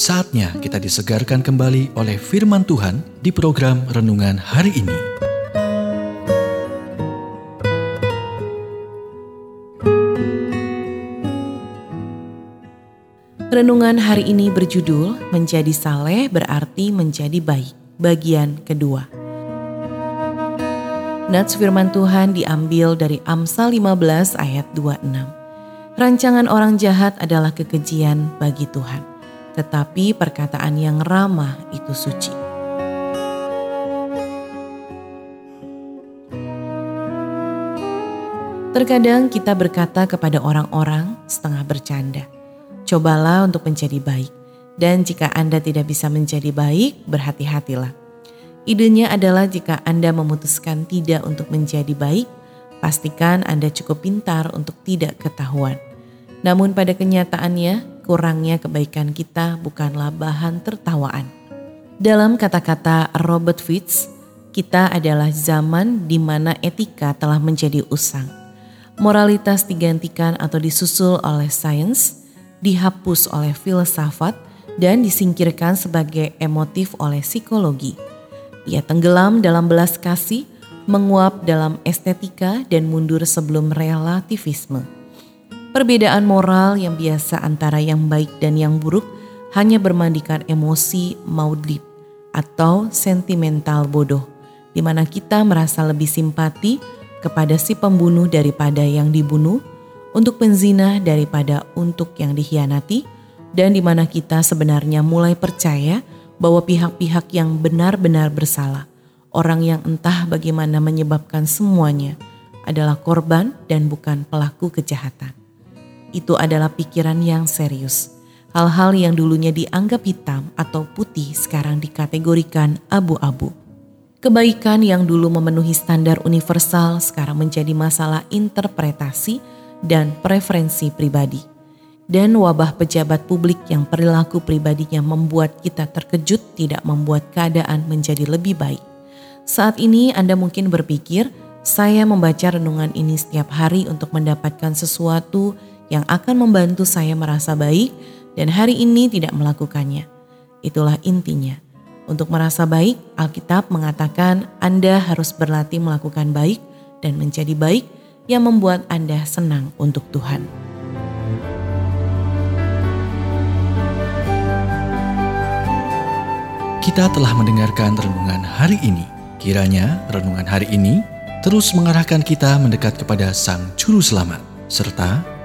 Saatnya kita disegarkan kembali oleh firman Tuhan di program renungan hari ini. Renungan hari ini berjudul Menjadi Saleh berarti menjadi baik, bagian kedua. Nats firman Tuhan diambil dari Amsal 15 ayat 26. Rancangan orang jahat adalah kekejian bagi Tuhan tetapi perkataan yang ramah itu suci. Terkadang kita berkata kepada orang-orang setengah bercanda, "Cobalah untuk menjadi baik." Dan jika Anda tidak bisa menjadi baik, berhati-hatilah. Idenya adalah jika Anda memutuskan tidak untuk menjadi baik, pastikan Anda cukup pintar untuk tidak ketahuan. Namun pada kenyataannya, kurangnya kebaikan kita bukanlah bahan tertawaan. Dalam kata-kata Robert Fitz, kita adalah zaman di mana etika telah menjadi usang. Moralitas digantikan atau disusul oleh sains, dihapus oleh filsafat, dan disingkirkan sebagai emotif oleh psikologi. Ia tenggelam dalam belas kasih, menguap dalam estetika, dan mundur sebelum relativisme. Perbedaan moral yang biasa antara yang baik dan yang buruk hanya bermandikan emosi maudlid atau sentimental bodoh, di mana kita merasa lebih simpati kepada si pembunuh daripada yang dibunuh, untuk penzina daripada untuk yang dikhianati, dan di mana kita sebenarnya mulai percaya bahwa pihak-pihak yang benar-benar bersalah, orang yang entah bagaimana menyebabkan semuanya, adalah korban dan bukan pelaku kejahatan itu adalah pikiran yang serius. Hal-hal yang dulunya dianggap hitam atau putih sekarang dikategorikan abu-abu. Kebaikan yang dulu memenuhi standar universal sekarang menjadi masalah interpretasi dan preferensi pribadi. Dan wabah pejabat publik yang perilaku pribadinya membuat kita terkejut tidak membuat keadaan menjadi lebih baik. Saat ini Anda mungkin berpikir, saya membaca renungan ini setiap hari untuk mendapatkan sesuatu yang akan membantu saya merasa baik dan hari ini tidak melakukannya. Itulah intinya. Untuk merasa baik, Alkitab mengatakan Anda harus berlatih melakukan baik dan menjadi baik yang membuat Anda senang untuk Tuhan. Kita telah mendengarkan renungan hari ini. Kiranya renungan hari ini terus mengarahkan kita mendekat kepada Sang Juru Selamat, serta